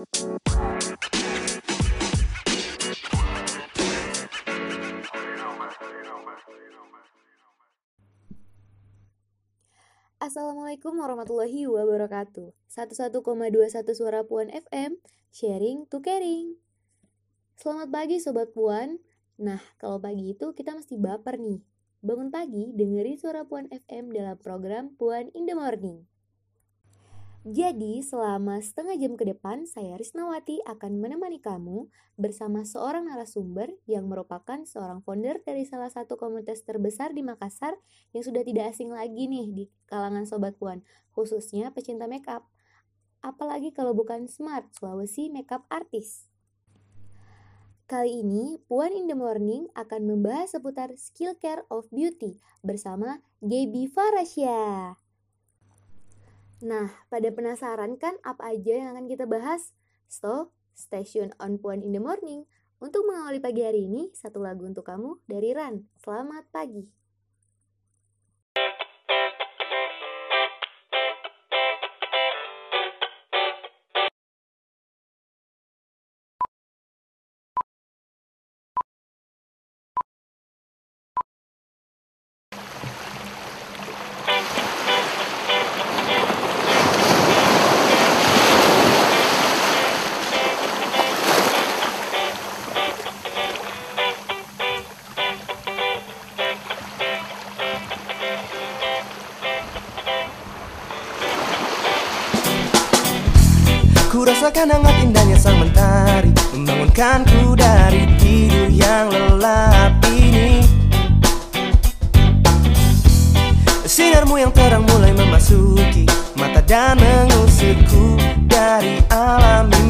Assalamualaikum warahmatullahi wabarakatuh. 11,21 Suara Puan FM Sharing to Caring. Selamat pagi Sobat Puan. Nah, kalau pagi itu kita mesti baper nih. Bangun pagi dengerin Suara Puan FM dalam program Puan in the Morning jadi, selama setengah jam ke depan, saya Risnawati akan menemani kamu bersama seorang narasumber yang merupakan seorang founder dari salah satu komunitas terbesar di Makassar yang sudah tidak asing lagi nih di kalangan Sobat Puan, khususnya pecinta makeup. Apalagi kalau bukan Smart, Sulawesi Makeup Artist. Kali ini, Puan in the Morning akan membahas seputar skill care of beauty bersama Gaby Farasya. Nah, pada penasaran kan apa aja yang akan kita bahas? So, station on Puan in the Morning. Untuk mengawali pagi hari ini, satu lagu untuk kamu dari Ran. Selamat pagi. Rasakan hangat indahnya sang mentari Membangunkanku dari tidur yang lelap ini. Sinarmu yang terang mulai memasuki Mata dan mengusirku dari alam mimpi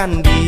can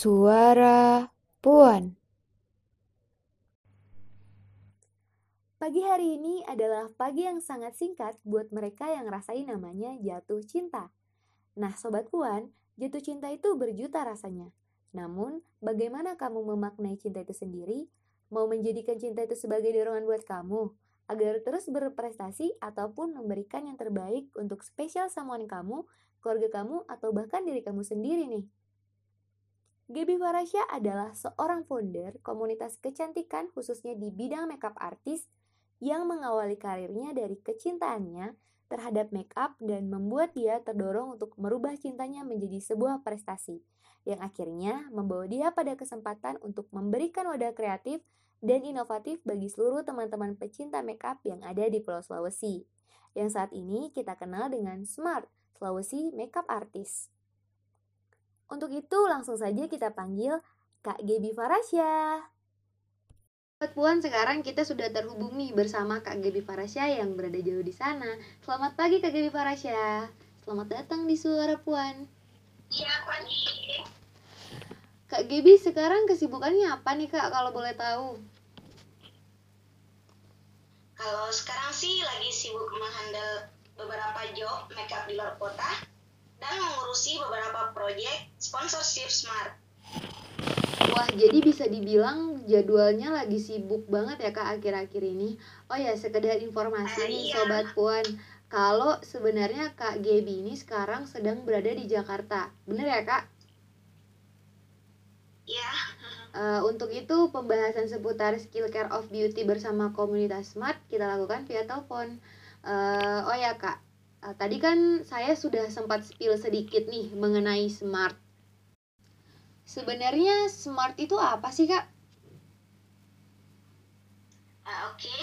Suara Puan Pagi hari ini adalah pagi yang sangat singkat buat mereka yang rasain namanya jatuh cinta. Nah, Sobat Puan, jatuh cinta itu berjuta rasanya. Namun, bagaimana kamu memaknai cinta itu sendiri? Mau menjadikan cinta itu sebagai dorongan buat kamu? Agar terus berprestasi ataupun memberikan yang terbaik untuk spesial someone kamu, keluarga kamu, atau bahkan diri kamu sendiri nih. Gaby Farasya adalah seorang founder komunitas kecantikan khususnya di bidang makeup artis yang mengawali karirnya dari kecintaannya terhadap makeup dan membuat dia terdorong untuk merubah cintanya menjadi sebuah prestasi yang akhirnya membawa dia pada kesempatan untuk memberikan wadah kreatif dan inovatif bagi seluruh teman-teman pecinta makeup yang ada di Pulau Sulawesi. Yang saat ini kita kenal dengan Smart, Sulawesi Makeup Artist. Untuk itu langsung saja kita panggil Kak Gebi Farasya. Sobat Puan, sekarang kita sudah terhubung nih bersama Kak Gebi Farasya yang berada jauh di sana. Selamat pagi Kak Gebi Farasya. Selamat datang di Suara Puan. Iya, pagi. Kak Gebi sekarang kesibukannya apa nih Kak kalau boleh tahu? Kalau sekarang sih lagi sibuk menghandle beberapa job makeup di luar kota dan mengurusi beberapa proyek sponsorship smart. Wah, jadi bisa dibilang jadwalnya lagi sibuk banget ya Kak akhir-akhir ini. Oh ya, sekedar informasi Ah, nih iya. Sobat Puan. Kalau sebenarnya Kak Gebi ini sekarang sedang berada di Jakarta. Bener ya Kak? Ya, Eh, untuk itu pembahasan seputar skincare of beauty bersama komunitas Smart kita lakukan via telepon. Eh, oh ya Kak, eh, tadi kan saya sudah sempat spill sedikit nih mengenai Smart. Sebenarnya Smart itu apa sih Kak? Ah, oke.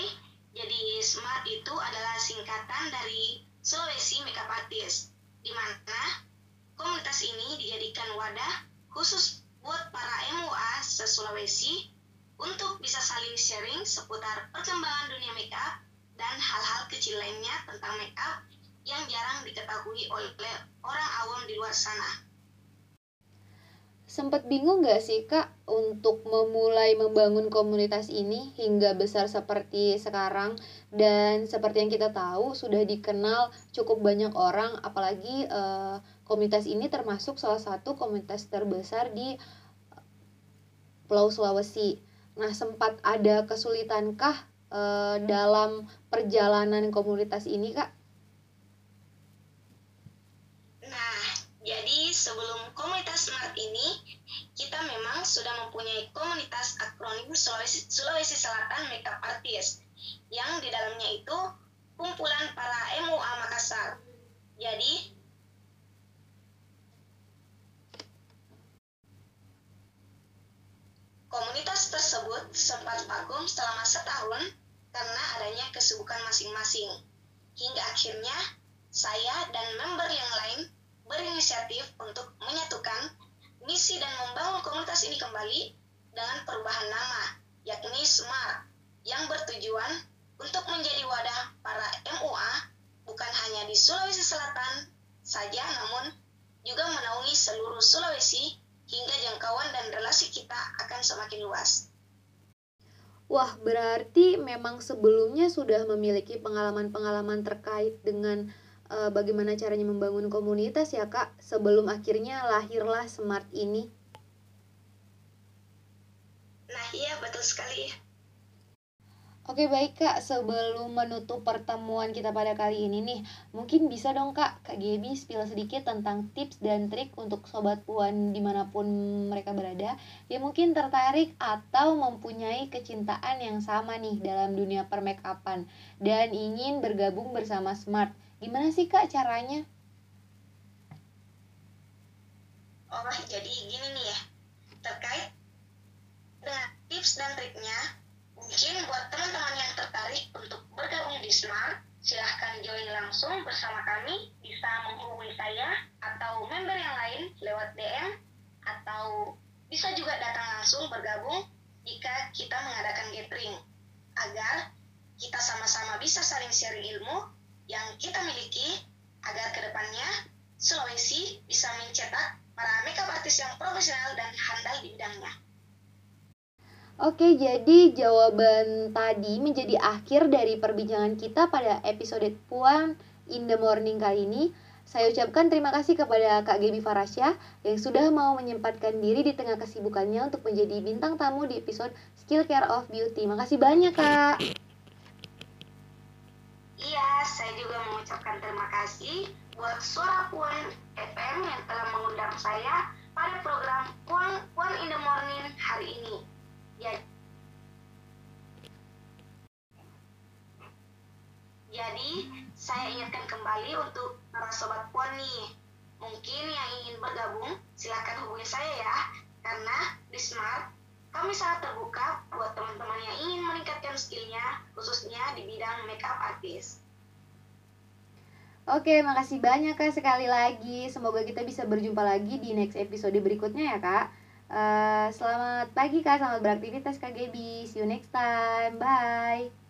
Jadi smart itu adalah singkatan dari Sulawesi Makeup Artist, di mana komunitas ini dijadikan wadah khusus buat para MUA se-Sulawesi untuk bisa saling sharing seputar perkembangan dunia makeup dan hal-hal kecil lainnya tentang makeup yang jarang diketahui oleh orang awam di luar sana. Sempat bingung gak sih Kak untuk memulai membangun komunitas ini hingga besar seperti sekarang dan seperti yang kita tahu sudah dikenal cukup banyak orang apalagi eh, komunitas ini termasuk salah satu komunitas terbesar di Pulau Sulawesi. Nah, sempat ada kesulitankah eh, dalam perjalanan komunitas ini Kak? Nah, jadi sebelum komunitas Smart ini, kita memang sudah mempunyai komunitas akronim Sulawesi, Sulawesi Selatan Makeup Artist, yang di dalamnya itu kumpulan para MUA Makassar. Jadi, komunitas tersebut sempat vakum selama setahun karena adanya kesibukan masing-masing. Hingga akhirnya saya dan member yang lain berinisiatif untuk menyatukan misi dan membangun komunitas ini kembali dengan perubahan nama, yakni SMART, yang bertujuan untuk menjadi wadah para MUA bukan hanya di Sulawesi Selatan saja, namun juga menaungi seluruh Sulawesi hingga jangkauan dan relasi kita akan semakin luas. Wah, berarti memang sebelumnya sudah memiliki pengalaman-pengalaman terkait dengan eh, bagaimana caranya membangun komunitas ya, Kak, sebelum akhirnya lahirlah Smart ini. Nah, iya betul sekali. Oke, baik, Kak. Sebelum menutup pertemuan kita pada kali ini nih, mungkin bisa dong, Kak, Kak Gaby spill sedikit tentang tips dan trik untuk Sobat Puan di mana pun mereka berada yang mungkin tertarik atau mempunyai kecintaan yang sama nih dalam dunia permakeupan dan ingin bergabung bersama Smart. Gimana sih, Kak, caranya? Oh, jadi gini nih ya, terkait dengan tips dan triknya, mungkin buat teman-teman yang tertarik untuk bergabung di Smart, silahkan join langsung bersama kami, bisa menghubungi saya atau member yang lain lewat DM, atau bisa juga datang langsung bergabung jika kita mengadakan gathering, agar kita sama-sama bisa saling sharing ilmu yang kita miliki, agar Sulawesi bisa mencetak para makeup artis yang profesional dan handal di bidangnya. Oke, jadi jawaban tadi menjadi akhir dari perbincangan kita pada episode Puan in the Morning kali ini. Saya ucapkan terima kasih kepada Kak Gaby Farasya yang sudah mau menyempatkan diri di tengah kesibukannya untuk menjadi bintang tamu di episode Skill Care of Beauty. Makasih banyak, Kak. Saya juga mengucapkan terima kasih buat Suara Puan FM yang telah mengundang saya pada program Puan, Puan in the Morning hari ini. Ya. Jadi, saya ingatkan kembali untuk para sobat puan nih. Mungkin yang ingin bergabung, silakan hubungi saya ya. Karena di Smart, kami sangat terbuka buat teman-teman yang ingin meningkatkan skillnya, khususnya di bidang makeup artist. Oke, makasih banyak Kak sekali lagi. Semoga kita bisa berjumpa lagi di next episode berikutnya ya Kak. Uh, selamat pagi Kak, selamat beraktivitas Kak Gaby. See you next time. Bye.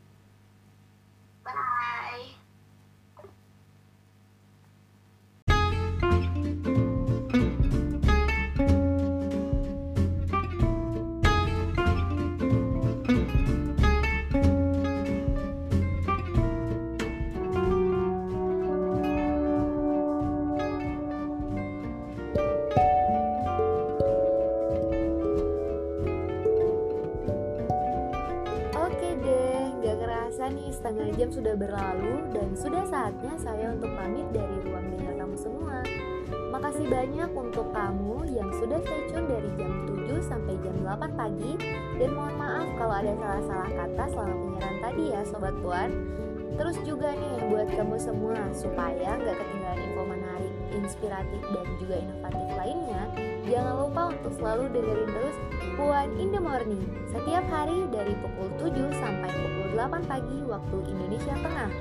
Setengah jam sudah berlalu dan sudah saatnya saya untuk pamit dari ruang dengar kamu semua. Makasih banyak untuk kamu yang sudah stay tune dari jam 7 sampai jam 8 pagi dan mohon maaf kalau ada salah-salah kata selama penyiaran tadi ya Sobat Puan. Terus juga nih buat kamu semua supaya nggak ketinggalan info menarik, inspiratif dan juga inovatif lainnya, jangan lupa untuk selalu dengerin terus Puan in the Morning setiap hari dari pukul 7 sampai pukul 8 pagi waktu Indonesia Tengah.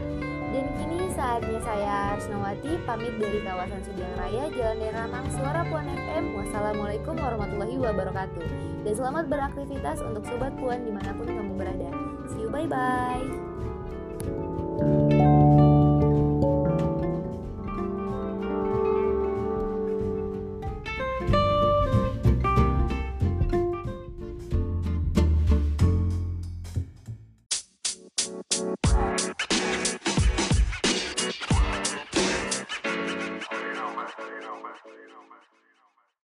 Dan kini saatnya saya Arsnawati pamit dari kawasan Sudiang Raya, Jalan Deramang, Suara Puan FM. Wassalamualaikum warahmatullahi wabarakatuh. Dan selamat beraktivitas untuk Sobat Puan di mana pun kamu berada. See you, bye-bye.